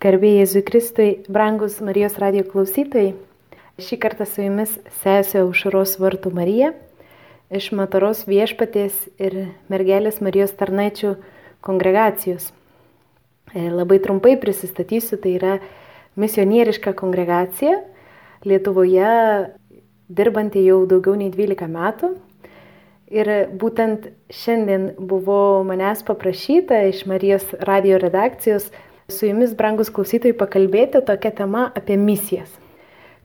Garbėjai Jėzui Kristui, brangus Marijos radio klausytojai, šį kartą su jumis sesė Aušaros vartų Marija iš Mataros viešpatės ir mergelės Marijos tarnaičių kongregacijos. E, labai trumpai prisistatysiu, tai yra misionieriška kongregacija Lietuvoje dirbanti jau daugiau nei 12 metų. Ir būtent šiandien buvo manęs paprašyta iš Marijos radio redakcijos su jumis, brangus klausytojai, pakalbėti tokią temą apie misijas.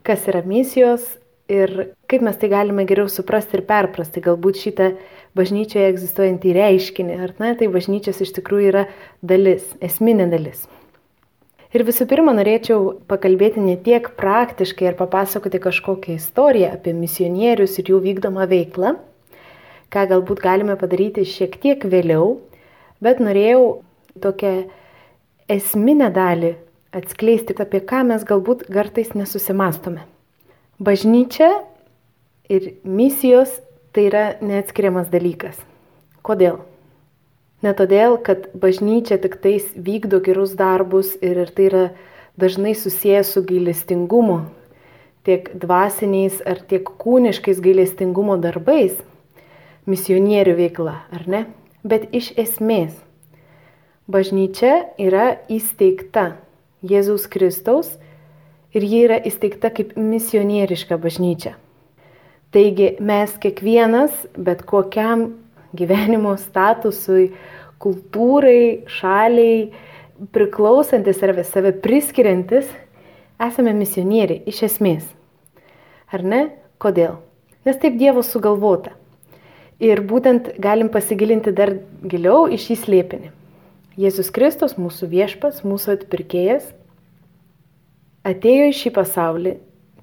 Kas yra misijos ir kaip mes tai galime geriau suprasti ir perprasti galbūt šitą bažnyčioje egzistuojantį reiškinį. Ar ne, tai bažnyčios iš tikrųjų yra dalis, esminė dalis. Ir visų pirma, norėčiau pakalbėti ne tiek praktiškai ir papasakoti kažkokią istoriją apie misionierius ir jų vykdomą veiklą, ką galbūt galime padaryti šiek tiek vėliau, bet norėjau tokią esminę dalį atskleisti, apie ką mes galbūt kartais nesusimastome. Bažnyčia ir misijos tai yra neatskiriamas dalykas. Kodėl? Ne todėl, kad bažnyčia tik tais vykdo gerus darbus ir, ir tai yra dažnai susijęs su gailestingumu, tiek dvasiniais ar tiek kūniškais gailestingumo darbais, misionierių veikla, ar ne? Bet iš esmės Bažnyčia yra įsteigta Jėzaus Kristaus ir ji yra įsteigta kaip misionieriška bažnyčia. Taigi mes kiekvienas, bet kokiam gyvenimo statusui, kultūrai, šaliai, priklausantis ar save priskiriantis, esame misionieriai iš esmės. Ar ne? Kodėl? Nes taip Dievo sugalvota. Ir būtent galim pasigilinti dar giliau į šį slėpinį. Jėzus Kristus, mūsų viešpas, mūsų atpirkėjas, atėjo į šį pasaulį,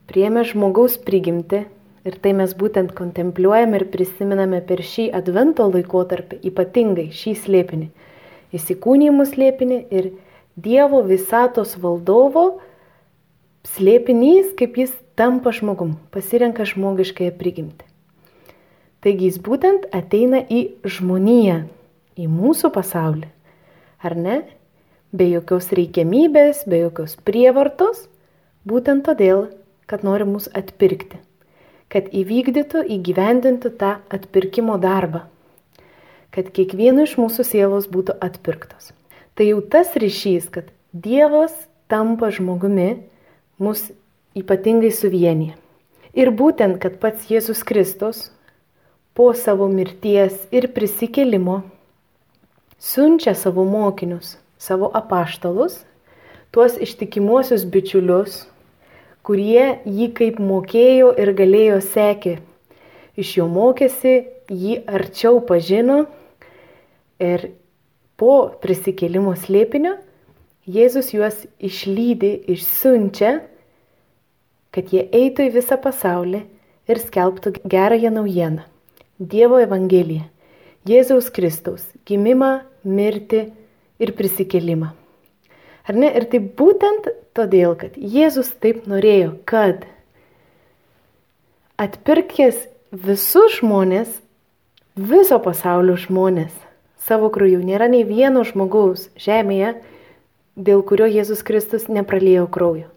priemė žmogaus prigimti ir tai mes būtent kontempliuojame ir prisiminame per šį advento laikotarpį, ypatingai šį slėpinį, įsikūnymų slėpinį ir Dievo visatos valdovo slėpinys, kaip jis tampa žmogum, pasirenka žmogiškąją prigimtį. Taigi jis būtent ateina į žmoniją, į mūsų pasaulį ar ne? Be jokios reikiamybės, be jokios prievartos, būtent todėl, kad nori mus atpirkti, kad įvykdytų, įgyvendintų tą atpirkimo darbą, kad kiekvieno iš mūsų sielos būtų atpirktos. Tai jau tas ryšys, kad Dievas tampa žmogumi, mus ypatingai suvienyje. Ir būtent, kad pats Jėzus Kristus po savo mirties ir prisikėlimo siunčia savo mokinius, savo apaštalus, tuos ištikimuosius bičiulius, kurie jį kaip mokėjo ir galėjo sekė. Iš jo mokėsi, jį arčiau pažino ir po prisikėlimo slėpinio Jėzus juos išlydi, išsiunčia, kad jie eitų į visą pasaulį ir skelbtų gerąją naujieną - Dievo Evangeliją, Jėzaus Kristaus gimimą, mirtį ir prisikelimą. Ar ne? Ir tai būtent todėl, kad Jėzus taip norėjo, kad atpirkęs visus žmonės, viso pasaulio žmonės, savo krauju, nėra nei vieno žmogaus žemėje, dėl kurio Jėzus Kristus nepralėjo kraujo.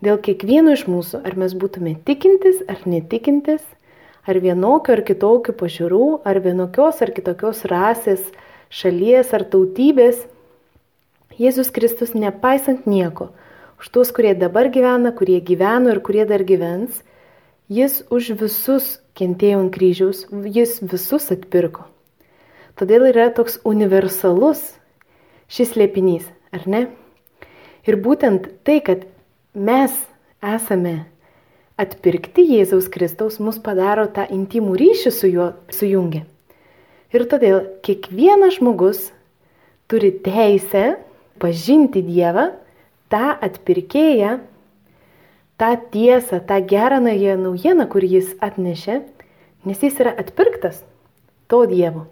Dėl kiekvieno iš mūsų, ar mes būtume tikintis ar netikintis, ar vienokio ar kitokio pažiūrų, ar vienokios ar kitokios rasės, šalies ar tautybės, Jėzus Kristus nepaisant nieko, už tuos, kurie dabar gyvena, kurie gyveno ir kurie dar gyvens, jis už visus kentėjo ant kryžiaus, jis visus atpirko. Todėl yra toks universalus šis liepinys, ar ne? Ir būtent tai, kad mes esame atpirkti Jėzaus Kristaus, mus padaro tą intimų ryšį su juo sujungia. Ir todėl kiekvienas žmogus turi teisę pažinti Dievą, tą atpirkėją, tą tiesą, tą gerą naujieną, kurį jis atnešė, nes jis yra atpirktas to Dievo.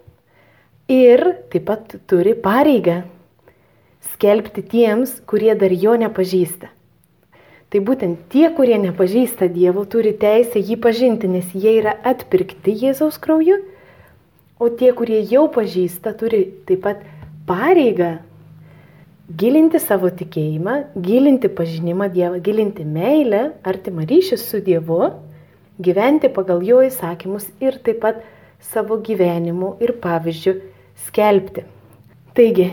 Ir taip pat turi pareigą skelbti tiems, kurie dar jo nepažįsta. Tai būtent tie, kurie nepažįsta Dievo, turi teisę jį pažinti, nes jie yra atpirkti Jėzaus krauju O tie, kurie jau pažįsta, turi taip pat pareigą gilinti savo tikėjimą, gilinti pažinimą Dievą, gilinti meilę, artimą ryšį su Dievu, gyventi pagal jo įsakymus ir taip pat savo gyvenimu ir pavyzdžiu skelbti. Taigi,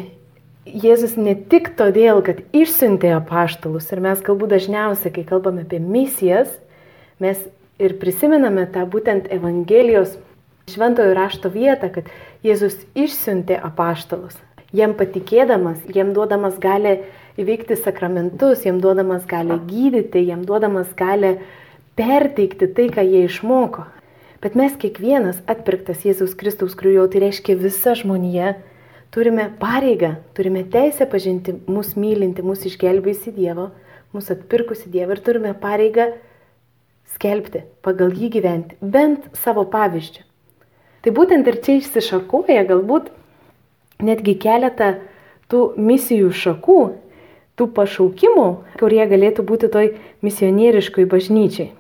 Jėzus ne tik todėl, kad išsiuntė apaštalus ir mes galbūt dažniausiai, kai kalbame apie misijas, mes ir prisimename tą būtent Evangelijos šventojo rašto vietą, kad Jėzus išsiuntė apaštalus. Jiem patikėdamas, jiem duodamas gali įveikti sakramentus, jiem duodamas gali gydyti, jiem duodamas gali perteikti tai, ką jie išmoko. Bet mes kiekvienas atpirktas Jėzaus Kristaus kraujo, tai reiškia visa žmonija, turime pareigą, turime teisę pažinti mūsų mylinti, mūsų išgelbėjusi Dievo, mūsų atpirkusi Dievą ir turime pareigą skelbti, pagal jį gyventi, bent savo pavyzdžių. Tai būtent ir čia išsišakoja galbūt netgi keletą tų misijų šakų, tų pašaukimų, kurie galėtų būti toj misionieriškoj bažnyčiai.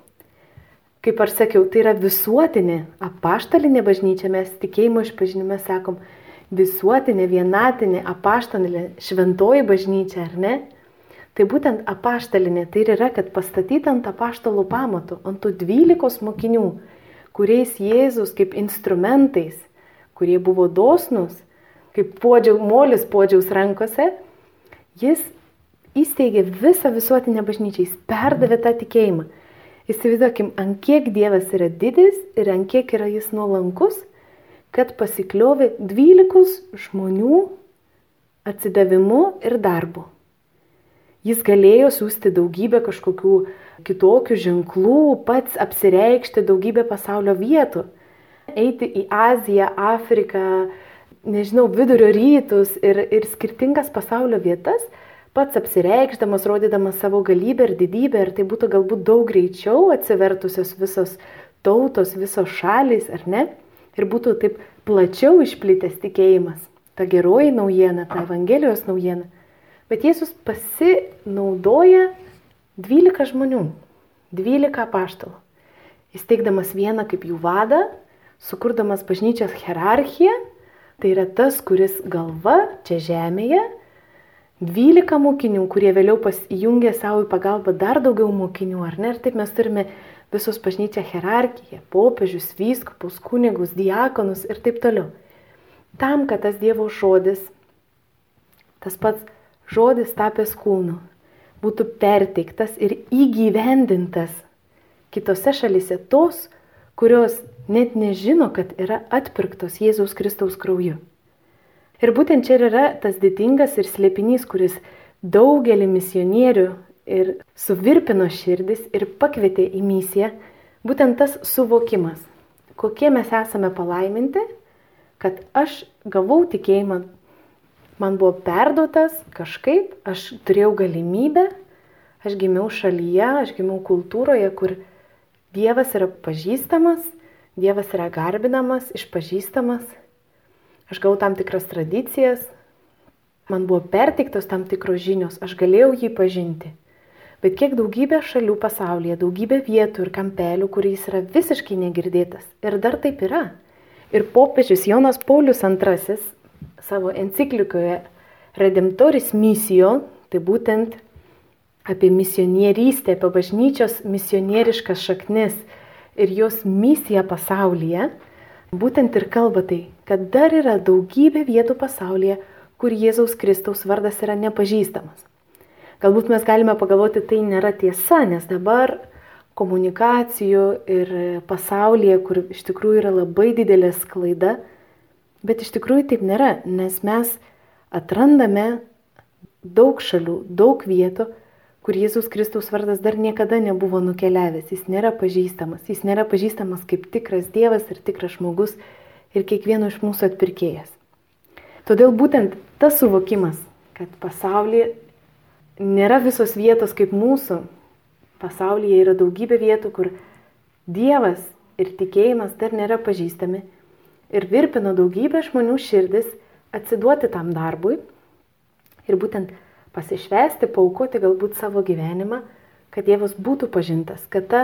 Kaip aš sakiau, tai yra visuotinė, apaštalinė bažnyčia, mes tikėjimo išpažinime sakom, visuotinė, vienatinė, apaštalinė, šventoji bažnyčia, ar ne? Tai būtent apaštalinė tai ir yra, kad pastatyta ant apaštalų pamatų, ant tų dvylikos mokinių, kuriais Jėzus kaip instrumentais, kurie buvo dosnus, kaip podžiau, molis podžiaus rankose, jis įsteigė visą visuotinę bažnyčią, jis perdavė tą tikėjimą. Įsivaizduokim, ant kiek Dievas yra didis ir ant kiek yra jis nuolankus kad pasikliovė 12 žmonių atsidavimu ir darbu. Jis galėjo siūsti daugybę kažkokių kitokių ženklų, pats apsireikšti daugybę pasaulio vietų, eiti į Aziją, Afriką, nežinau, vidurio rytus ir, ir skirtingas pasaulio vietas, pats apsireikšdamas, rodydamas savo galybę ir didybę, ir tai būtų galbūt daug greičiau atsivertusios visos tautos, visos šalys, ar ne? Ir būtų taip plačiau išplitęs tikėjimas. Ta geroji naujiena, ta Evangelijos naujiena. Bet Jėzus pasinaudoja 12 žmonių, 12 paštalų. Įsteigdamas vieną kaip jų vadą, sukurdamas bažnyčios hierarchiją, tai yra tas, kuris galva čia žemėje, 12 mokinių, kurie vėliau pasijungė savo į pagalbą dar daugiau mokinių, ar ne? Ir taip mes turime visos bažnyčia hierarchija, popiežius, vyskupus, kunigus, diakonus ir taip toliau. Tam, kad tas Dievo žodis, tas pats žodis tapęs kūnu, būtų perteiktas ir įgyvendintas kitose šalise tos, kurios net nežino, kad yra atpirktos Jėzaus Kristaus krauju. Ir būtent čia yra tas didingas ir slėpinys, kuris daugelį misionierių ir suvirpino širdis ir pakvietė į misiją, būtent tas suvokimas, kokie mes esame palaiminti, kad aš gavau tikėjimą, man buvo perduotas kažkaip, aš turėjau galimybę, aš gimiau šalyje, aš gimiau kultūroje, kur Dievas yra pažįstamas, Dievas yra garbinamas, išpažįstamas, aš gavau tam tikras tradicijas, man buvo perteiktos tam tikros žinios, aš galėjau jį pažinti. Bet kiek daugybė šalių pasaulyje, daugybė vietų ir kampelių, kuriais yra visiškai negirdėtas. Ir dar taip yra. Ir popiežius Jonas Paulius II savo enciklikoje Redemptoris misijo, tai būtent apie misionierystę, apie bažnyčios misionieriškas šaknis ir jos misiją pasaulyje, būtent ir kalba tai, kad dar yra daugybė vietų pasaulyje, kur Jėzaus Kristaus vardas yra nepažįstamas. Galbūt mes galime pagalvoti, tai nėra tiesa, nes dabar komunikacijų ir pasaulyje, kur iš tikrųjų yra labai didelė sklaida, bet iš tikrųjų taip nėra, nes mes atrandame daug šalių, daug vietų, kur Jėzus Kristaus vardas dar niekada nebuvo nukeliavęs, jis nėra pažįstamas, jis nėra pažįstamas kaip tikras Dievas ir tikras žmogus ir kiekvieno iš mūsų atpirkėjas. Todėl būtent tas suvokimas, kad pasaulyje nėra visos vietos kaip mūsų. Pasaulyje yra daugybė vietų, kur Dievas ir tikėjimas dar nėra pažįstami ir virpino daugybę žmonių širdis atsiduoti tam darbui ir būtent pasišvesti, paukoti galbūt savo gyvenimą, kad Dievas būtų pažintas, kad ta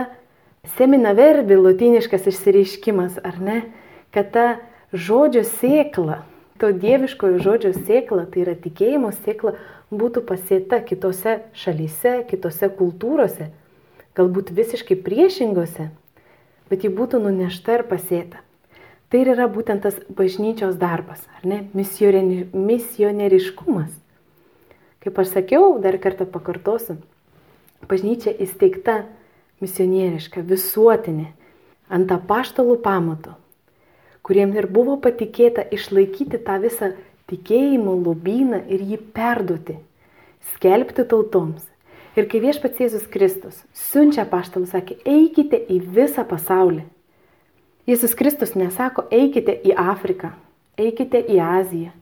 semina verbi latiniškas išsireiškimas, ar ne, kad ta žodžio sėkla to dieviškojo žodžio sėkla, tai yra tikėjimo sėkla, būtų pasėta kitose šalyse, kitose kultūrose, galbūt visiškai priešingose, bet ji būtų nunešta ir pasėta. Tai ir yra būtent tas bažnyčios darbas, ar ne? Misionieriškumas. Kaip aš sakiau, dar kartą pakartosiu, bažnyčia įsteigta misionieriška, visuotinė, ant apaštalų pamato, kuriem ir buvo patikėta išlaikyti tą visą tikėjimo lobyną ir jį perduoti, skelbti tautoms. Ir kai viešpats Jėzus Kristus siunčia paštalus, sakė, eikite į visą pasaulį. Jėzus Kristus nesako, eikite į Afriką, eikite į Aziją,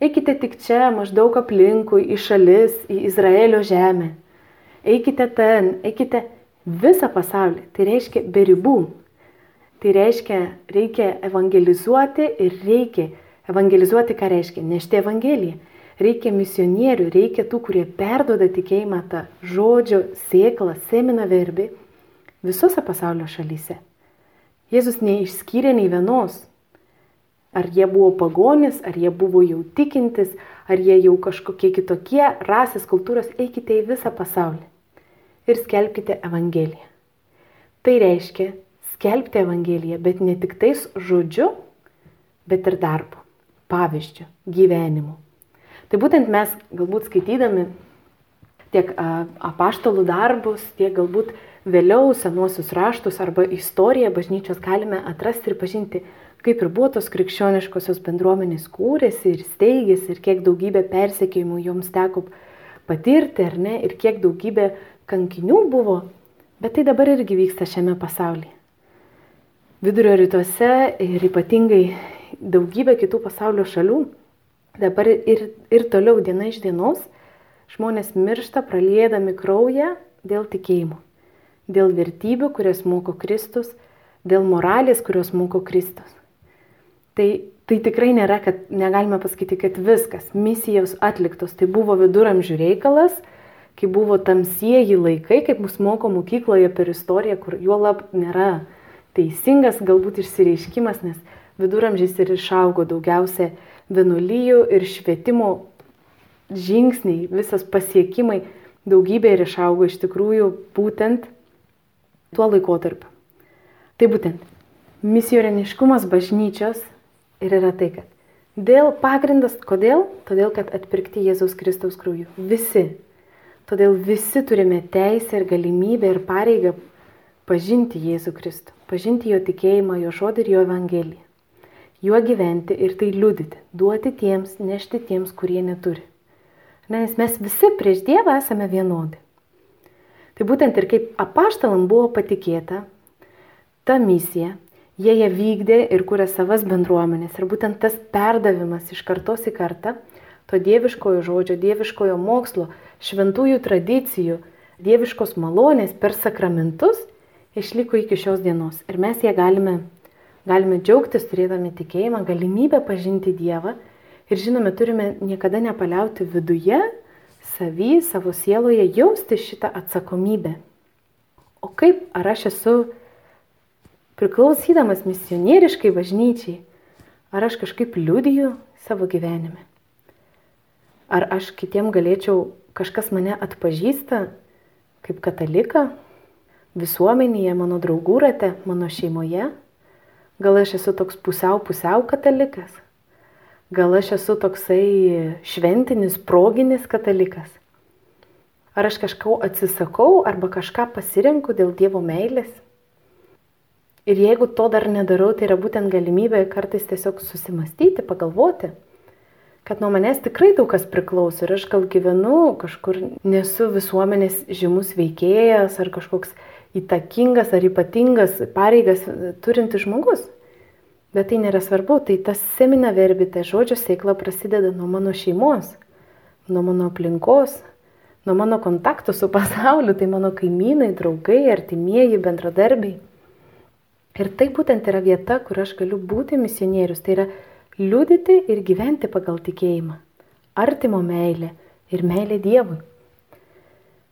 eikite tik čia, maždaug aplinkui, į šalis, į Izraelio žemę. Eikite ten, eikite visą pasaulį. Tai reiškia be ribų. Tai reiškia, reikia evangelizuoti ir reikia evangelizuoti, ką reiškia nešti evangeliją. Reikia misionierių, reikia tų, kurie perdoda tikėjimą tą žodžio sėklą, semina verbi visose pasaulio šalyse. Jėzus neišskyrė nei vienos. Ar jie buvo pagonis, ar jie buvo jau tikintis, ar jie jau kažkokie kitokie, rasės, kultūros, eikite į visą pasaulį ir skelbkite Evangeliją. Tai reiškia, skelbti Evangeliją, bet ne tik tais žodžiu, bet ir darbu, pavyzdžiu, gyvenimu. Tai būtent mes galbūt skaitydami tiek apaštalų darbus, tiek galbūt vėliau senuosius raštus arba istoriją bažnyčios galime atrasti ir pažinti, kaip ir buvo tos krikščioniškosios bendruomenės kūrėsi ir steigėsi ir kiek daugybė persekėjimų joms teko patirti, ar ne, ir kiek daugybė kankinių buvo, bet tai dabar irgi vyksta šiame pasaulyje vidurio rytuose ir ypatingai daugybė kitų pasaulio šalių, dabar ir, ir toliau diena iš dienos žmonės miršta praliedami kraują dėl tikėjimo, dėl vertybių, kurias moko Kristus, dėl moralės, kurios moko Kristus. Tai, tai tikrai nėra, kad negalime pasakyti, kad viskas, misijos atliktos, tai buvo viduramžių reikalas, kai buvo tamsieji laikai, kaip mus moko mokykloje per istoriją, kur juolab nėra teisingas galbūt išsireiškimas, nes viduramžiais ir išaugo daugiausia vienuolyjų ir švietimo žingsniai, visas pasiekimai, daugybė ir išaugo iš tikrųjų būtent tuo laikotarpiu. Tai būtent misioriniškumas bažnyčios ir yra tai, kad dėl pagrindas, kodėl? Todėl, kad atpirkti Jėzaus Kristaus krauju. Visi. Todėl visi turime teisę ir galimybę ir pareigą pažinti Jėzų Kristų pažinti jo tikėjimą, jo žodį ir jo evangeliją. Juo gyventi ir tai liudyti, duoti tiems, nešti tiems, kurie neturi. Nes mes visi prieš Dievą esame vienodi. Tai būtent ir kaip apaštalam buvo patikėta ta misija, jie ją vykdė ir kūrė savas bendruomenės. Ir būtent tas perdavimas iš kartos į kartą, to dieviškojo žodžio, dieviškojo mokslo, šventųjų tradicijų, dieviškos malonės per sakramentus išliko iki šios dienos. Ir mes ją galime, galime džiaugtis turėdami tikėjimą, galimybę pažinti Dievą. Ir žinome, turime niekada nepaliauti viduje, savy, savo sieloje jausti šitą atsakomybę. O kaip, ar aš esu priklausydamas misionieriškai bažnyčiai, ar aš kažkaip liudiju savo gyvenime? Ar aš kitiem galėčiau, kažkas mane atpažįsta kaip kataliką, visuomenėje, mano draugų rate, mano šeimoje? Gal aš esu toks pusiau pusiau katalikas? Gal aš esu toksai šventinis, proginis katalikas? Ar aš kažko atsisakau arba kažką pasirenku dėl Dievo meilės? Ir jeigu to dar nedarau, tai yra būtent galimybė kartais tiesiog susimastyti, pagalvoti, kad nuo manęs tikrai daug kas priklauso ir aš gal gyvenu kažkur, nesu visuomenės žymus veikėjas ar kažkoks įtakingas ar ypatingas pareigas turintis žmogus. Bet tai nėra svarbu, tai tas semina verbi, tai žodžio sėkla prasideda nuo mano šeimos, nuo mano aplinkos, nuo mano kontaktų su pasauliu, tai mano kaimynai, draugai, artimieji, bendradarbiai. Ir tai būtent yra vieta, kur aš galiu būti misionierius, tai yra liudyti ir gyventi pagal tikėjimą, artimo meilę ir meilę Dievui.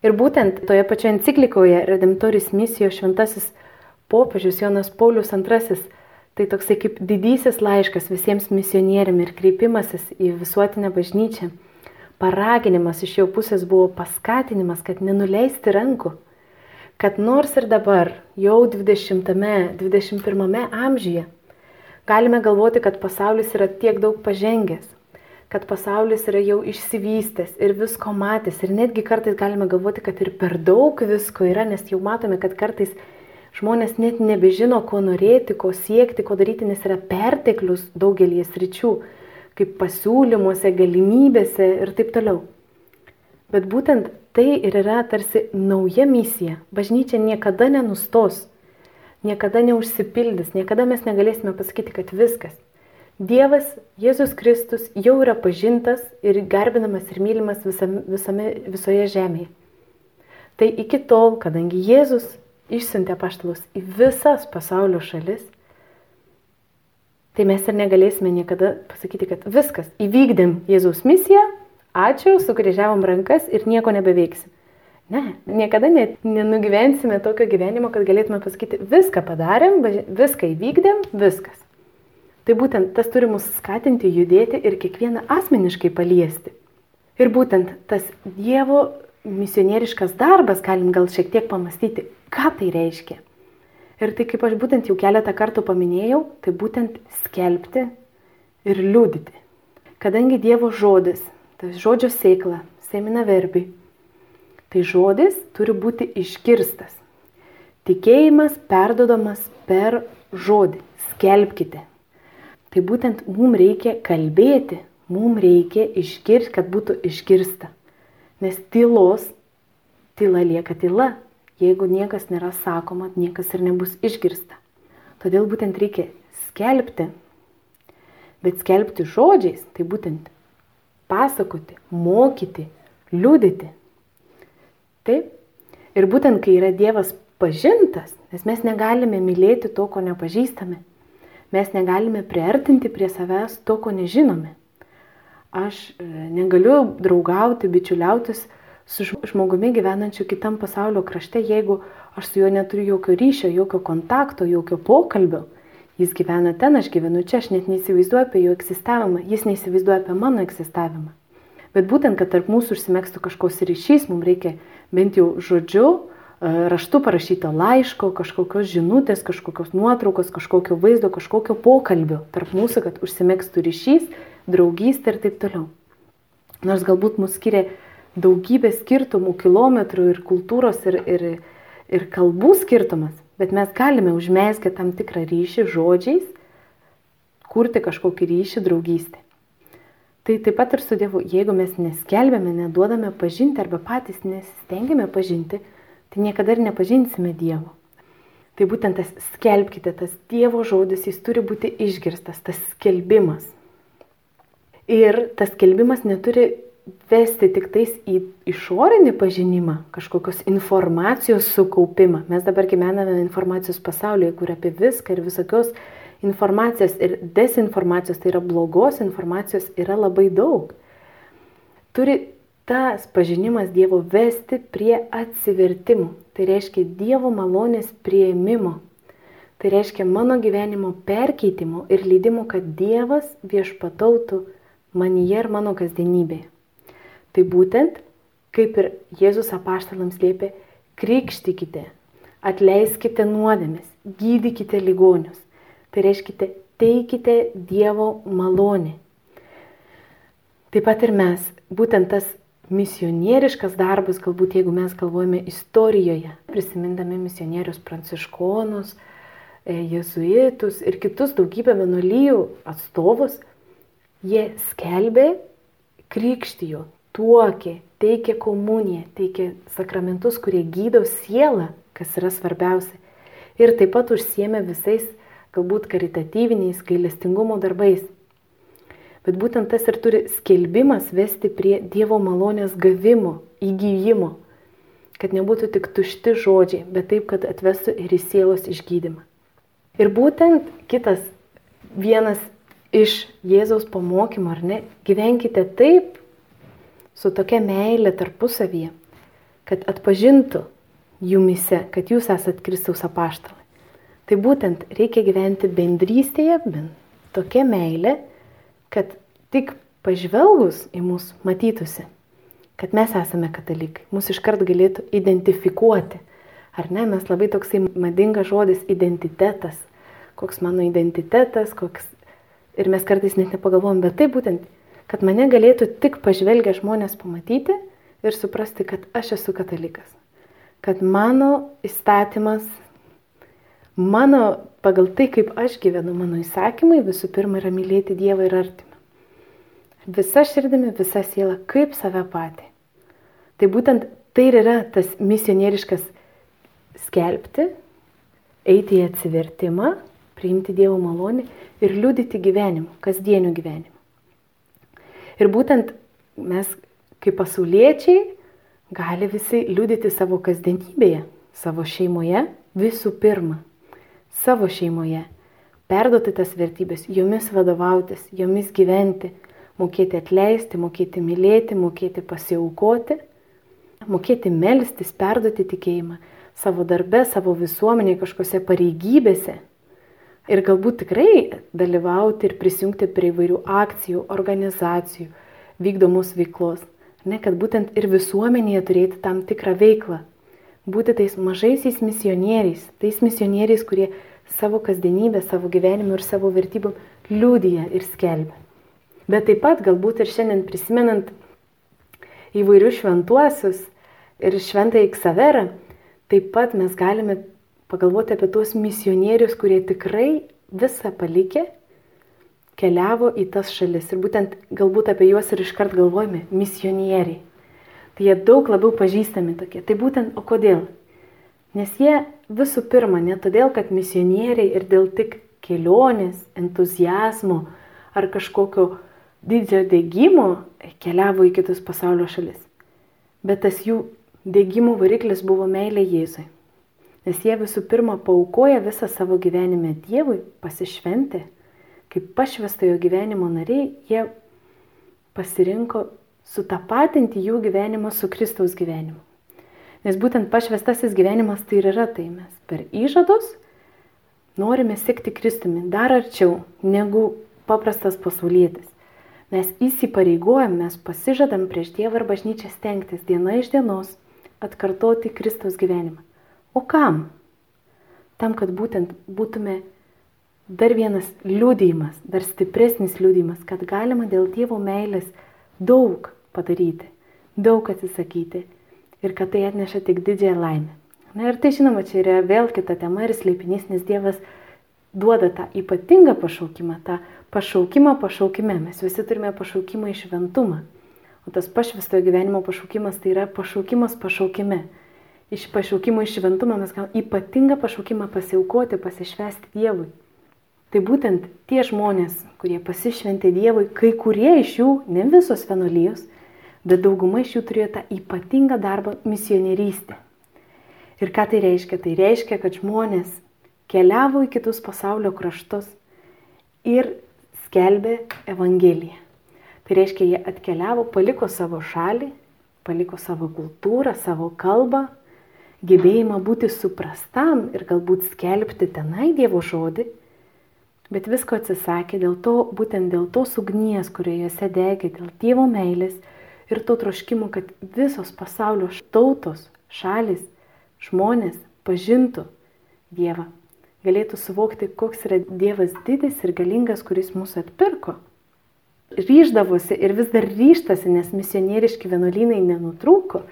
Ir būtent toje pačioje enciklikoje Redemptoris misijos šventasis popiežius Jonas Paulius II Tai toksai kaip didysis laiškas visiems misionieriam ir kreipimasis į visuotinę bažnyčią. Paraginimas iš jo pusės buvo paskatinimas, kad nenuleisti rankų. Kad nors ir dabar, jau 20-21 amžiuje, galime galvoti, kad pasaulis yra tiek daug pažengęs, kad pasaulis yra jau išsivystęs ir visko matęs. Ir netgi kartais galime galvoti, kad ir per daug visko yra, nes jau matome, kad kartais Žmonės net nebežino, ko norėti, ko siekti, ko daryti, nes yra perteklius daugelį sričių, kaip pasiūlymuose, galimybėse ir taip toliau. Bet būtent tai ir yra tarsi nauja misija. Bažnyčia niekada nenustos, niekada neužsipildys, niekada mes negalėsime pasakyti, kad viskas. Dievas, Jėzus Kristus jau yra pažintas ir garbinamas ir mylimas visame, visame, visoje žemėje. Tai iki tol, kadangi Jėzus išsiuntė paštalus į visas pasaulio šalis, tai mes ir negalėsime niekada pasakyti, kad viskas, įvykdėm Jėzaus misiją, ačiū, sukryžiavom rankas ir nieko nebeveiksim. Ne, niekada net nenugyvensime tokio gyvenimo, kad galėtume pasakyti, viską padarėm, viską įvykdėm, viskas. Tai būtent tas turi mus skatinti judėti ir kiekvieną asmeniškai paliesti. Ir būtent tas Dievo misionieriškas darbas, galim gal šiek tiek pamastyti, ką tai reiškia. Ir tai kaip aš būtent jau keletą kartų paminėjau, tai būtent skelbti ir liūdyti. Kadangi Dievo žodis, tai žodžio sėkla, semina verbi, tai žodis turi būti išgirstas. Tikėjimas perdodamas per žodį. Skelbkite. Tai būtent mums reikia kalbėti, mums reikia išgirsti, kad būtų išgirsta. Nes tylos, tyla lieka tyla. Jeigu niekas nėra sakoma, niekas ir nebus išgirsta. Todėl būtent reikia skelbti. Bet skelbti žodžiais, tai būtent pasakoti, mokyti, liūdyti. Taip. Ir būtent kai yra Dievas pažintas, nes mes negalime mylėti to, ko nepažįstame. Mes negalime priartinti prie savęs to, ko nežinome aš e, negaliu draugauti, bičiuliautis su žmogumi gyvenančiu kitam pasaulio krašte, jeigu aš su juo neturiu jokio ryšio, jokio kontakto, jokio pokalbio. Jis gyvena ten, aš gyvenu čia, aš net neįsivaizduoju apie jo egzistavimą, jis neįsivaizduoja apie mano egzistavimą. Bet būtent, kad tarp mūsų užsimėgstų kažkoks ryšys, mums reikia bent jau žodžiu, raštu parašyto laiško, kažkokios žinutės, kažkokios nuotraukos, kažkokio vaizdo, kažkokio pokalbio tarp mūsų, kad užsimėgstų ryšys draugystę ir taip toliau. Nors galbūt mus skiria daugybė skirtumų, kilometrų ir kultūros ir, ir, ir kalbų skirtumas, bet mes galime užmėskę tam tikrą ryšį žodžiais, kurti kažkokį ryšį draugystę. Tai taip pat ir su Dievu, jeigu mes neskelbėme, neduodame pažinti arba patys nesistengiame pažinti, tai niekada ir nepažinsime Dievo. Tai būtent tas skelbkite, tas Dievo žodis, jis turi būti išgirstas, tas skelbimas. Ir tas kelbimas neturi vesti tik tais į išorinį pažinimą, kažkokios informacijos sukaupimą. Mes dabar gyvename informacijos pasaulyje, kur apie viską ir visokios informacijos ir desinformacijos, tai yra blogos informacijos, yra labai daug. Turi tas pažinimas Dievo vesti prie atsivertimų. Tai reiškia Dievo malonės prieimimo. Tai reiškia mano gyvenimo perkeitimo ir leidimo, kad Dievas viešpatautų manyje ir mano kasdienybėje. Tai būtent, kaip ir Jėzus apaštalams liepė, krikštykite, atleiskite nuodėmės, gydykite ligonius. Tai reiškia, teikite Dievo malonę. Taip pat ir mes, būtent tas misionieriškas darbas, galbūt jeigu mes galvojame istorijoje, prisimindami misionierius pranciškonus, e, jezuitus ir kitus daugybę vienuolyjų atstovus, Jie skelbė, krikštijo, tuokė, teikė komuniją, teikė sakramentus, kurie gydo sielą, kas yra svarbiausia. Ir taip pat užsiemė visais galbūt karitatyviniais gailestingumo darbais. Bet būtent tas ir turi skelbimas vesti prie Dievo malonės gavimo, įgyjimo, kad nebūtų tik tušti žodžiai, bet taip, kad atvestų ir į sielos išgydymą. Ir būtent kitas vienas iš Jėzaus pamokymo, ar ne, gyvenkite taip, su tokia meilė tarpusavyje, kad atpažintų jumise, kad jūs esat Kristaus apaštalai. Tai būtent reikia gyventi bendrystėje, bent tokia meilė, kad tik pažvelgus į mus matytųsi, kad mes esame katalikai, mus iškart galėtų identifikuoti. Ar ne, mes labai toksai madingas žodis identitetas. Koks mano identitetas, koks... Ir mes kartais net nepagalvom, bet tai būtent, kad mane galėtų tik pažvelgę žmonės pamatyti ir suprasti, kad aš esu katalikas. Kad mano įstatymas, mano pagal tai, kaip aš gyvenu, mano įsakymai visų pirma yra mylėti Dievą ir artimą. Visa širdimi, visa siela, kaip save patį. Tai būtent tai ir yra tas misionieriškas skelbti, eiti į atsivertimą, priimti Dievo malonę ir liudyti gyvenimu, kasdieniu gyvenimu. Ir būtent mes kaip pasauliečiai gali visi liudyti savo kasdienybėje, savo šeimoje visų pirma, savo šeimoje, perduoti tas vertybės, jomis vadovautis, jomis gyventi, mokėti atleisti, mokėti mylėti, mokėti pasiaukoti, mokėti melstis, perduoti tikėjimą savo darbe, savo visuomenėje, kažkokiose pareigybėse. Ir galbūt tikrai dalyvauti ir prisijungti prie įvairių akcijų, organizacijų, vykdomos veiklos. Ne, kad būtent ir visuomenėje turėti tam tikrą veiklą. Būti tais mažaisiais misionieriais, tais misionieriais, kurie savo kasdienybę, savo gyvenimu ir savo vertybom liūdija ir skelbia. Bet taip pat galbūt ir šiandien prisimenant įvairius šventuosius ir šventąjį Ksaverą, Taip pat mes galime pagalvoti apie tuos misionierius, kurie tikrai visą palikę keliavo į tas šalis. Ir būtent galbūt apie juos ir iškart galvojame - misionieriai. Tai jie daug labiau pažįstami tokie. Tai būtent, o kodėl? Nes jie visų pirma, ne todėl, kad misionieriai ir dėl tik kelionės, entuzijazmo ar kažkokio didžio dėgymo keliavo į kitus pasaulio šalis. Bet tas jų Dėgymų variklis buvo meilė Jėzui. Nes jie visų pirma paukoja visą savo gyvenimą Dievui, pasišventė, kaip pašvestojo gyvenimo nariai, jie pasirinko sutapatinti jų gyvenimą su Kristaus gyvenimu. Nes būtent pašvestasis gyvenimas tai ir yra tai mes per įžadus norime sekti Kristumi dar arčiau negu paprastas pasaulietis. Mes įsipareigojam, mes pasižadam prieš Dievą ir bažnyčią stengtis diena iš dienos atkartoti Kristaus gyvenimą. O kam? Tam, kad būtent būtume dar vienas liūdėjimas, dar stipresnis liūdėjimas, kad galima dėl Dievo meilės daug padaryti, daug atsisakyti ir kad tai atneša tik didžiąją laimę. Na ir tai žinoma, čia yra vėl kita tema ir slėpinys, nes Dievas duoda tą ypatingą pašaukimą, tą pašaukimą pašaukime. Mes visi turime pašaukimą į šventumą. O tas pašvestojo gyvenimo pašaukimas tai yra pašaukimas pašaukime. Iš pašaukimo iš šventumo mes gauname ypatingą pašaukimą pasiaukoti, pasišvesti Dievui. Tai būtent tie žmonės, kurie pasišventė Dievui, kai kurie iš jų, ne visos vienuolijos, bet dauguma iš jų turėjo tą ypatingą darbą misionierystę. Ir ką tai reiškia? Tai reiškia, kad žmonės keliavo į kitus pasaulio kraštus ir skelbė Evangeliją. Tai reiškia, jie atkeliavo, paliko savo šalį, paliko savo kultūrą, savo kalbą, gebėjimą būti suprastam ir galbūt skelbti tenai Dievo žodį, bet visko atsisakė dėl to, būtent dėl tos ugnies, kurioje degė, dėl Dievo meilės ir to troškimo, kad visos pasaulio tautos, šalis, žmonės pažintų Dievą, galėtų suvokti, koks yra Dievas didis ir galingas, kuris mūsų atpirko ryždavosi ir vis dar ryštasi, nes misionieriški vienuolynai nenutrūko.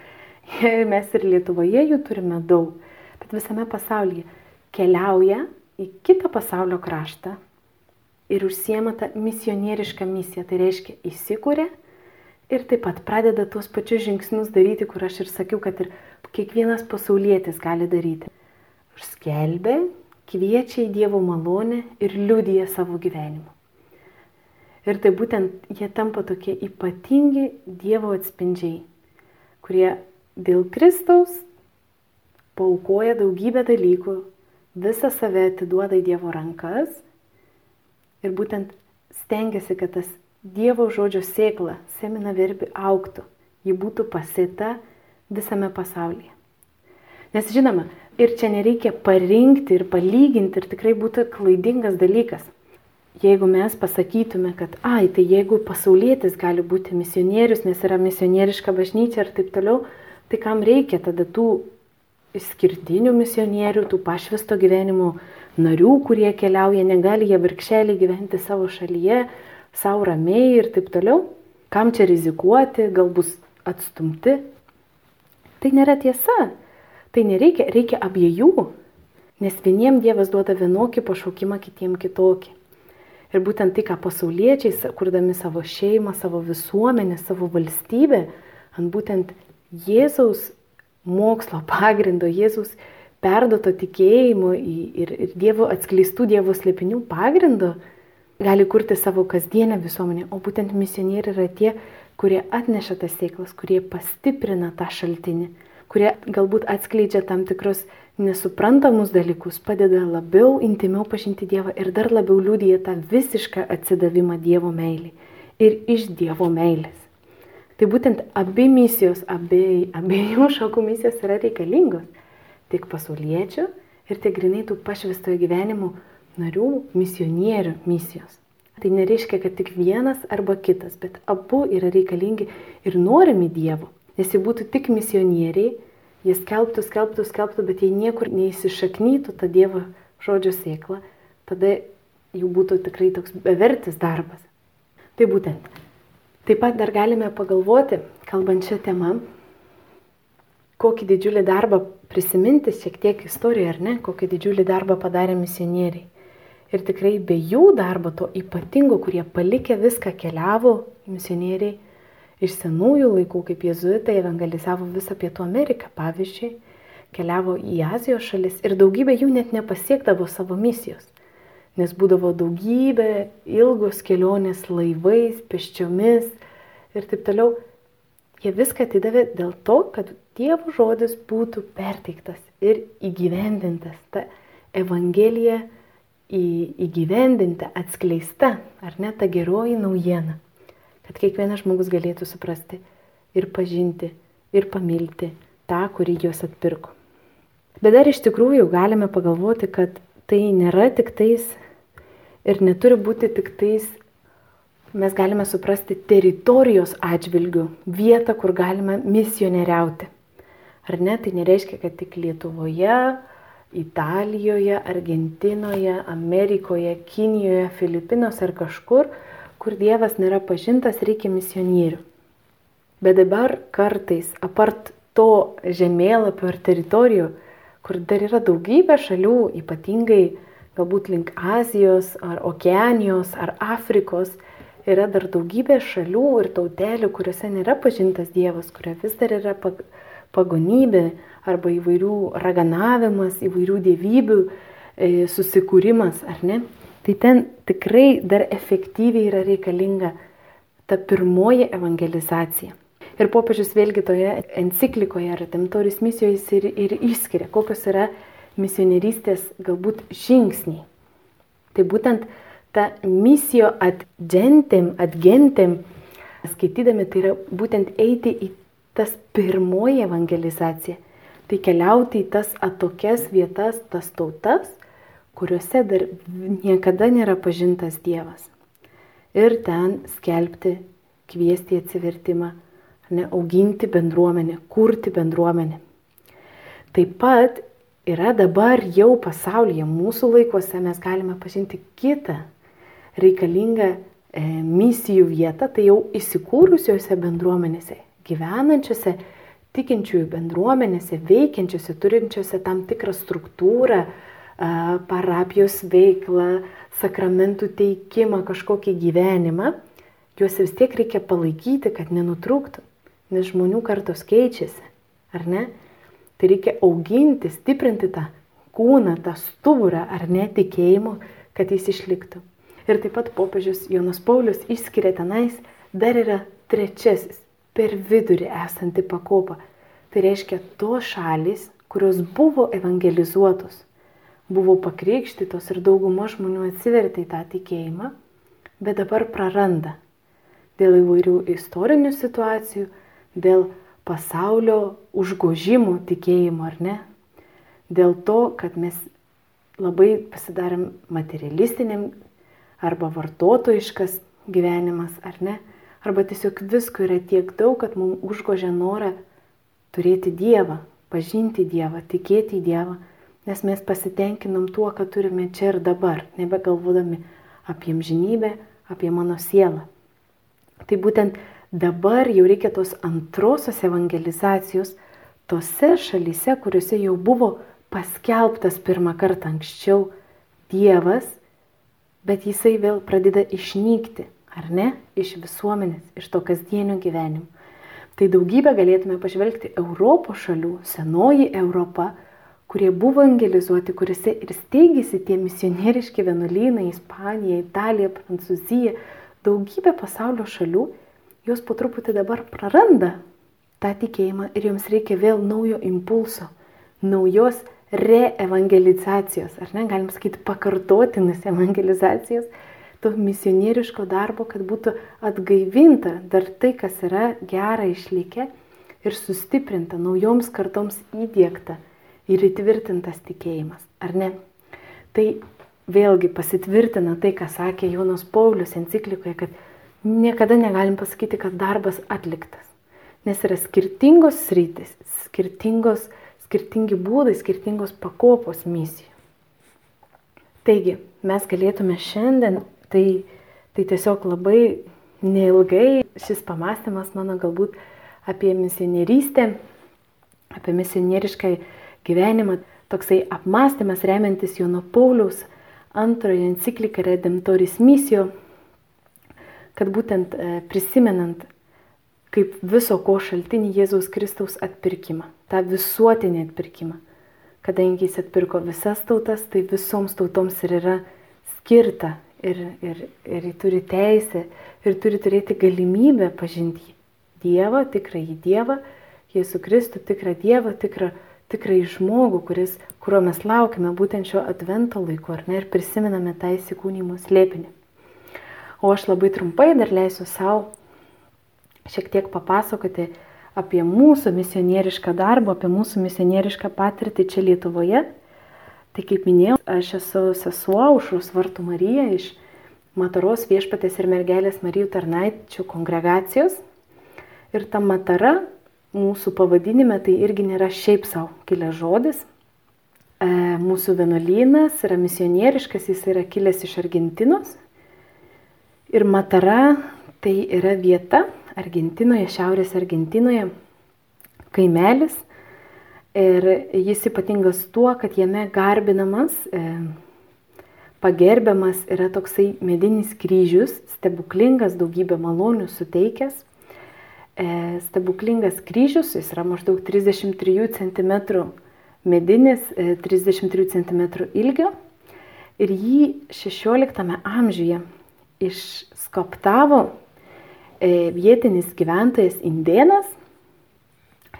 Mes ir Lietuvoje jų turime daug, bet visame pasaulyje keliauja į kitą pasaulio kraštą ir užsiema tą misionierišką misiją. Tai reiškia įsikūrė ir taip pat pradeda tuos pačius žingsnius daryti, kur aš ir sakiau, kad ir kiekvienas pasaulietis gali daryti. Skelbė, kviečia į Dievo malonę ir liudyja savo gyvenimu. Ir tai būtent jie tampa tokie ypatingi Dievo atspindžiai, kurie dėl Kristaus paukoja daugybę dalykų, visą save atiduoda į Dievo rankas ir būtent stengiasi, kad tas Dievo žodžio sėkla, semina verbi auktų, ji būtų pasita visame pasaulyje. Nes žinoma, ir čia nereikia parinkti ir palyginti ir tikrai būtų klaidingas dalykas. Jeigu mes pasakytume, kad, ai, tai jeigu pasaulietis gali būti misionierius, nes yra misionieriška bažnyčia ir taip toliau, tai kam reikia tada tų išskirtinių misionierių, tų pašvesto gyvenimo narių, kurie keliauja, negali jie virkšelį gyventi savo šalyje, savo ramiai ir taip toliau. Kam čia rizikuoti, gal bus atstumti. Tai nėra tiesa. Tai nereikia, reikia abiejų. Nes vieniem Dievas duoda vienokį pašaukimą, kitiem kitokį. Ir būtent tai, ką pasauliečiai, kurdami savo šeimą, savo visuomenę, savo valstybę, ant būtent Jėzaus mokslo pagrindo, Jėzus perdoto tikėjimo ir, ir Dievo atskleistų Dievo slėpinių pagrindo gali kurti savo kasdienę visuomenę. O būtent misionieriai yra tie, kurie atneša tas sėklas, kurie pastiprina tą šaltinį, kurie galbūt atskleidžia tam tikrus nesuprantamus dalykus, padeda labiau intimiau pažinti Dievą ir dar labiau liūdija tą visišką atsidavimą Dievo meilį ir iš Dievo meilės. Tai būtent abi misijos, abie, abiejų šakų misijos yra reikalingos. Tiek pasauliečių ir tiek grinai tų pašvestojo gyvenimo narių misionierių misijos. Tai nereiškia, kad tik vienas arba kitas, bet abu yra reikalingi ir norimi Dievo. Nes jei būtų tik misionieriai, jie skelbtų, skelbtų, skelbtų, bet jei niekur neįsišaknytų tą Dievo žodžio sėklą, tada jau būtų tikrai toks bevertis darbas. Tai būtent Taip pat dar galime pagalvoti, kalbant šią temą, kokį didžiulį darbą prisiminti šiek tiek istoriją, ar ne, kokį didžiulį darbą padarė misionieriai. Ir tikrai be jų darbo, to ypatingo, kurie palikė viską keliavo, misionieriai iš senųjų laikų, kaip jezuitai evangelizavo visą Pietų Ameriką, pavyzdžiui, keliavo į Azijos šalis ir daugybė jų net nepasiekdavo savo misijos nes būdavo daugybė ilgos kelionės laivais, peščiomis ir taip toliau. Jie viską atidavė dėl to, kad Dievo žodis būtų perteiktas ir įgyvendintas. Ta Evangelija įgyvendinta, atskleista, ar ne ta geroji naujiena. Kad kiekvienas žmogus galėtų suprasti ir pažinti, ir pamilti tą, kurį juos atpirko. Bet dar iš tikrųjų galime pagalvoti, kad tai nėra tik tais ir neturi būti tik tais, mes galime suprasti, teritorijos atžvilgių, vietą, kur galime misionieriauti. Ar ne, tai nereiškia, kad tik Lietuvoje, Italijoje, Argentinoje, Amerikoje, Kinijoje, Filipinuose ar kažkur, kur Dievas nėra pažintas, reikia misionierių. Bet dabar kartais, apart to žemėlapio ar teritorijų, kur dar yra daugybė šalių, ypatingai galbūt link Azijos ar Okeanijos ar Afrikos, yra dar daugybė šalių ir tautelių, kuriuose nėra pažintas Dievas, kurie vis dar yra pagonybė arba įvairių raganavimas, įvairių dievybių e, susikūrimas, ar ne? Tai ten tikrai dar efektyviai yra reikalinga ta pirmoji evangelizacija. Ir popiežius vėlgi toje enciklikoje Redemptoris misijos ir, ir išskiria, kokios yra misionierystės galbūt žingsniai. Tai būtent ta misijo atgentėm, atgentėm, skaitydami, tai yra būtent eiti į tas pirmoji evangelizacija. Tai keliauti į tas atokias vietas, tas tautas, kuriuose dar niekada nėra pažintas Dievas. Ir ten skelbti, kviesti atsivertimą, ne, auginti bendruomenę, kurti bendruomenę. Taip pat yra dabar jau pasaulyje, mūsų laikuose mes galime pažinti kitą reikalingą e, misijų vietą, tai jau įsikūrusiuose bendruomenėse, gyvenančiose tikinčiųjų bendruomenėse, veikiančiose, turinčiose tam tikrą struktūrą, parapijos veiklą, sakramentų teikimą, kažkokį gyvenimą, juos vis tiek reikia palaikyti, kad nenutrūktų, nes žmonių kartos keičiasi, ar ne? Tai reikia auginti, stiprinti tą kūną, tą stuburą ar netikėjimo, kad jis išliktų. Ir taip pat popiežius Jonas Paulius išskiria tenais dar yra trečiasis, per vidurį esanti pakopa. Tai reiškia tos šalis, kurios buvo evangelizuotos, buvo pakrikštytos ir dauguma žmonių atsivertė į tą tikėjimą, bet dabar praranda. Dėl įvairių istorinių situacijų, dėl pasaulio užgožimų tikėjimo, ar ne? dėl to, kad mes labai pasidarėm materialistiniam arba vartotojiškas gyvenimas, ar ne? Arba tiesiog visko yra tiek daug, kad mums užgožia norą turėti Dievą, pažinti Dievą, tikėti į Dievą, nes mes pasitenkinam tuo, ką turime čia ir dabar, nebegalvodami apie amžinybę, apie mano sielą. Tai būtent dabar jau reikia tos antrosios evangelizacijos tose šalyse, kuriuose jau buvo paskelbtas pirmą kartą anksčiau Dievas, bet jisai vėl pradeda išnykti ar ne, iš visuomenės, iš to kasdienio gyvenimo. Tai daugybę galėtume pažvelgti Europos šalių, senoji Europa, kurie buvo evangelizuoti, kuriuose ir steigėsi tie misionieriški vienuolynai - Ispanija, Italija, Prancūzija, daugybė pasaulio šalių, jos po truputį dabar praranda tą tikėjimą ir joms reikia vėl naujo impulso, naujos reevangelizacijos, ar ne, galim sakyti, pakartotinis evangelizacijos to misionieriško darbo, kad būtų atgaivinta dar tai, kas yra gera išlikę ir sustiprinta, naujoms kartoms įdėkta ir įtvirtintas tikėjimas, ar ne? Tai vėlgi pasitvirtina tai, ką sakė Jonas Paulius enciklikoje, kad niekada negalim pasakyti, kad darbas atliktas. Nes yra skirtingos sritis, skirtingos, skirtingi būdai, skirtingos pakopos misijų. Taigi, mes galėtume šiandien Tai, tai tiesiog labai neilgai šis pamastymas mano galbūt apie misionierystę, apie misionierišką gyvenimą, toksai apmąstymas remiantis Jono Pauliaus antrojo encikliką Redemptoris misijo, kad būtent e, prisimenant kaip viso ko šaltinį Jėzaus Kristaus atpirkimą, tą visuotinį atpirkimą. Kadangi jis atpirko visas tautas, tai visoms tautoms ir yra skirta ir, ir, ir turi teisę ir turi turėti galimybę pažinti Dievą, tikrąjį Dievą, Jėzų Kristų, tikrą Dievą, tikrą, tikrąjį žmogų, kuris, kurio mes laukime būtent šio advento laiku, ar ne, ir prisimename tą įsikūnymo slėpinį. O aš labai trumpai dar leisiu savo šiek tiek papasakoti apie mūsų misionierišką darbą, apie mūsų misionierišką patirtį čia Lietuvoje Tai kaip minėjau, aš esu sesuo Aušrus Vartų Marija iš Mataros viešpatės ir mergelės Marijų tarnaičių kongregacijos. Ir ta matara mūsų pavadinime tai irgi nėra šiaip savo kilęs žodis. E, mūsų vienuolynas yra misionieriškas, jis yra kilęs iš Argentinos. Ir matara tai yra vieta Argentinoje, Šiaurės Argentinoje, kaimelis, Ir jis ypatingas tuo, kad jame garbinamas, e, pagerbiamas yra toksai medinis kryžius, stebuklingas daugybę malonių suteikęs. E, stebuklingas kryžius, jis yra maždaug 33 cm medinis, e, 33 cm ilgio. Ir jį 16 amžiuje išskoptavo e, vietinis gyventojas indėnas,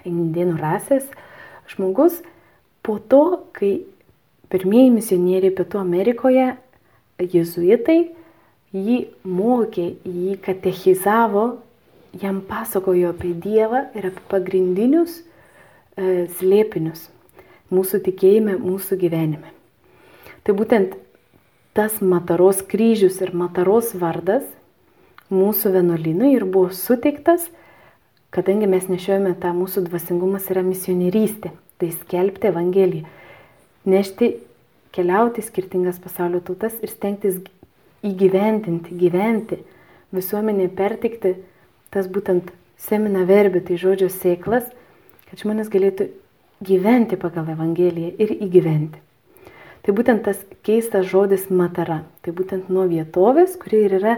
indėnų rasės, žmogus po to, kai pirmieji misionieriai Pietų Amerikoje, jezuitai, jį mokė, jį katechizavo, jam pasakojo apie Dievą ir apie pagrindinius e, slėpinius mūsų tikėjime, mūsų gyvenime. Tai būtent tas Mataros kryžius ir Mataros vardas mūsų vienuolinui ir buvo suteiktas kadangi mes nešiojame tą mūsų dvasingumas yra misionierystė, tai skelbti Evangeliją, nešti, keliauti skirtingas pasaulio tautas ir stengtis įgyventinti, gyventi, visuomenė pertikti tas būtent semina verbi, tai žodžio sėklas, kad žmonės galėtų gyventi pagal Evangeliją ir įgyventi. Tai būtent tas keistas žodis matara, tai būtent nuo vietovės, kuri ir yra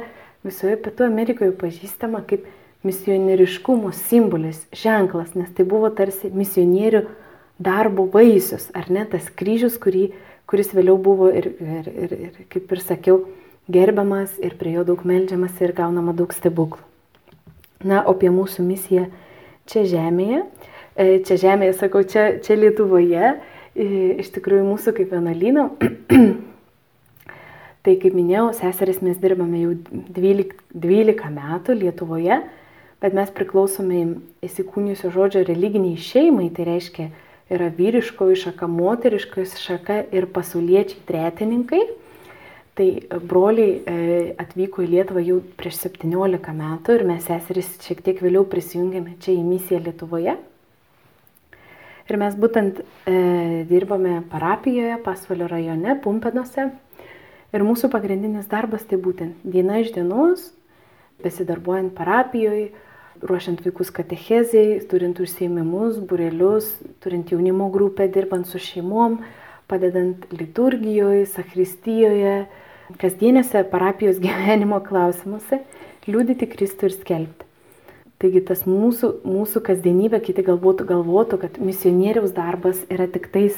visoje Pietų Amerikoje pažįstama kaip misionieriškumo simbolis, ženklas, nes tai buvo tarsi misionierių darbo vaisius, ar ne tas kryžius, kurį, kuris vėliau buvo ir, ir, ir, ir, kaip ir sakiau, gerbiamas ir prie jo daug melžiamas ir gaunama daug stebuklų. Na, o apie mūsų misiją čia žemėje, e, čia žemėje, sakau, čia, čia Lietuvoje, iš tikrųjų mūsų kaip vienuolyno, tai kaip minėjau, seseris mes dirbame jau 12, 12 metų Lietuvoje, bet mes priklausome įsikūnijusio žodžio religiniai šeimai, tai reiškia yra vyriškoji šaka, moteriškoji šaka ir pasauliečiai tretininkai. Tai broliai e, atvyko į Lietuvą jau prieš 17 metų ir mes seserys šiek tiek vėliau prisijungėme čia į misiją Lietuvoje. Ir mes būtent e, dirbame parapijoje, Pasvalio rajone, Pumpenuose. Ir mūsų pagrindinis darbas tai būtent diena iš dienos, besidarbuojant parapijoje, ruošiant vaikus katechezijai, turint užsiemimus, burelius, turint jaunimo grupę, dirbant su šeimom, padedant liturgijoje, sakristijoje, kasdienėse parapijos gyvenimo klausimuose liūdyti Kristų ir skelbti. Taigi tas mūsų, mūsų kasdienybė, kiti galbūt galvotų, kad misionieriaus darbas yra tik tais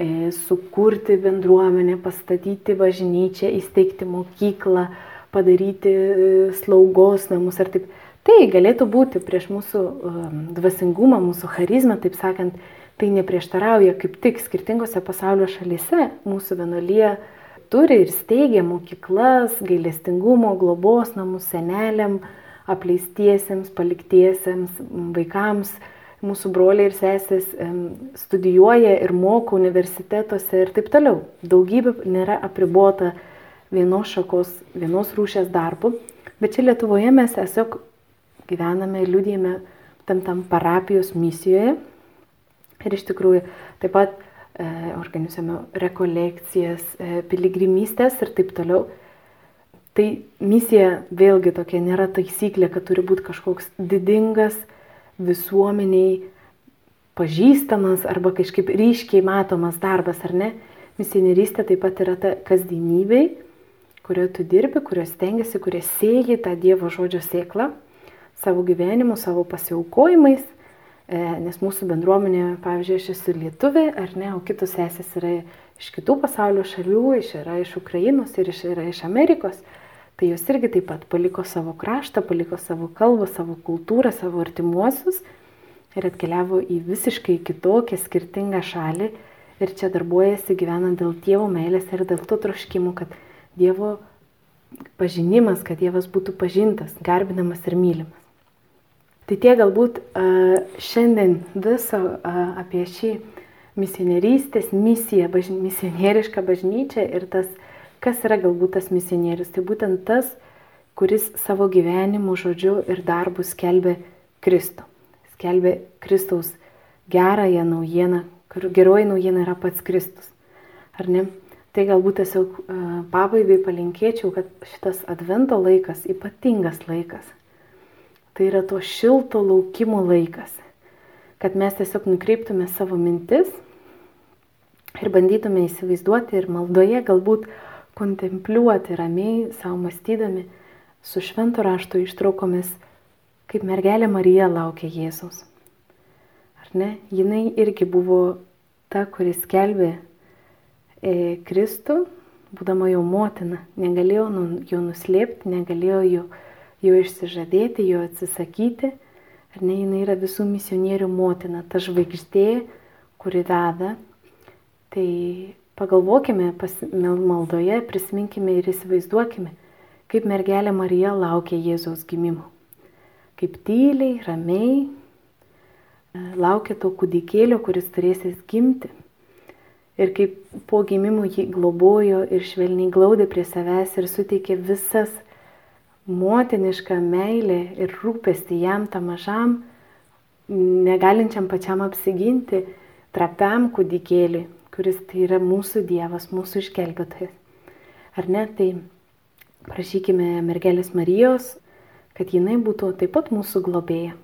e, sukurti bendruomenę, pastatyti bažnyčią, įsteigti mokyklą, padaryti e, slaugos namus ar taip. Tai galėtų būti prieš mūsų um, dvasingumą, mūsų charizmą, taip sakant, tai neprieštarauja kaip tik skirtingose pasaulio šalyse mūsų vienolyje turi ir steigia mokyklas, gailestingumo, globos namus seneliam, apleistiesiems, paliktiesiems, vaikams. Mūsų broliai ir sesės studijuoja ir moko universitetuose ir taip toliau. Daugybė nėra apribota vienos šakos, vienos rūšės darbų, bet čia Lietuvoje mes tiesiog gyvename ir liūdėjame tam tam parapijos misijoje. Ir iš tikrųjų taip pat E, organizuojame rekolekcijas, e, piligrimystės ir taip toliau. Tai misija vėlgi tokia nėra taisyklė, kad turi būti kažkoks didingas visuomeniai pažįstamas arba kažkaip ryškiai matomas darbas, ar ne? Misionierystė taip pat yra ta kasdienybei, kurioje tu dirbi, kurioje stengiasi, kurioje sėjai tą Dievo žodžio sėklą savo gyvenimu, savo pasiaukojimais E, nes mūsų bendruomenė, pavyzdžiui, aš esu lietuvė, ar ne, o kitos sesės yra iš kitų pasaulio šalių, iš, yra iš Ukrainos ir iš, yra iš Amerikos, tai jos irgi taip pat paliko savo kraštą, paliko savo kalbą, savo kultūrą, savo artimuosius ir atkeliavo į visiškai kitokią, skirtingą šalį ir čia darbuojasi gyvenant dėl Dievo meilės ir dėl to troškimų, kad Dievo pažinimas, kad Dievas būtų pažintas, garbinamas ir mylimas. Tai tie galbūt šiandien viso apie šį misionierystės misiją, bažny, misionierišką bažnyčią ir tas, kas yra galbūt tas misionierius. Tai būtent tas, kuris savo gyvenimu, žodžiu ir darbu skelbė Kristų. Skelbė Kristaus gerąją naujieną, kur geroji naujiena yra pats Kristus. Ar ne? Tai galbūt tiesiog pabaigai palinkėčiau, kad šitas advento laikas ypatingas laikas Tai yra to šilto laukimo laikas, kad mes tiesiog nukreiptume savo mintis ir bandytume įsivaizduoti ir maldoje galbūt kontempliuoti ramiai, savo mąstydami su švento rašto ištraukomis, kaip mergelė Marija laukia Jėzaus. Ar ne? Jinai irgi buvo ta, kuris kelbė e, Kristų, būdama jo motina, negalėjo nu, jo nuslėpti, negalėjo jo jo išsižadėti, jo atsisakyti. Ar ne, jinai yra visų misionierių motina, ta žvaigždė, kuri veda. Tai pagalvokime pas, maldoje, prisiminkime ir įsivaizduokime, kaip mergelė Marija laukia Jėzaus gimimo. Kaip tyliai, ramiai e, laukia to kūdikėlio, kuris turėsis gimti. Ir kaip po gimimo jį globojo ir švelniai glaudė prie savęs ir suteikė visas motinišką meilę ir rūpestį jam tam mažam, negalinčiam pačiam apsiginti, trapiam kūdikėliui, kuris tai yra mūsų Dievas, mūsų išgelbėtojas. Ar ne, tai prašykime mergelės Marijos, kad jinai būtų taip pat mūsų globėja.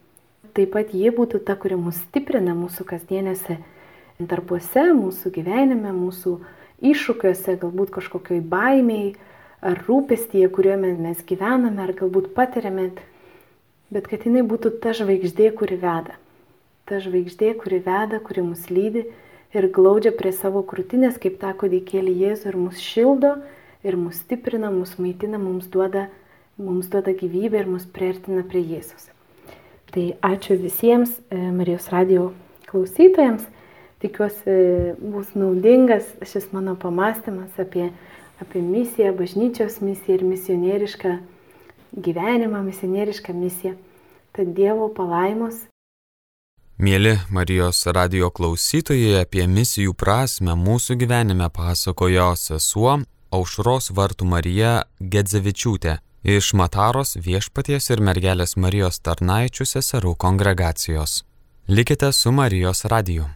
Taip pat ji būtų ta, kuri mus stiprina mūsų kasdienėse darbuose, mūsų gyvenime, mūsų iššūkiuose, galbūt kažkokioj baimiai, ar rūpestyje, kuriuo mes gyvename, ar galbūt patiriame, bet kad jinai būtų ta žvaigždė, kuri veda. Ta žvaigždė, kuri veda, kuri mus lydi ir glaudžia prie savo krūtinės, kaip tą kūdikėlį Jėzų ir mus šildo, ir mus stiprina, mus maitina, mums duoda, mums duoda gyvybę ir mus priartina prie Jėzus. Tai ačiū visiems e, Marijos radio klausytojams. Tikiuosi bus naudingas šis mano pamastymas apie apie misiją, bažnyčios misiją ir misionierišką gyvenimą, misionierišką misiją. Tad Dievo palaimos Mėly Marijos radio klausytojai apie misijų prasme mūsų gyvenime pasakojo sesuo Aušros vartų Marija Gedzevičiūtė iš Mataros viešpaties ir mergelės Marijos tarnaičių seserų kongregacijos. Likite su Marijos radiju.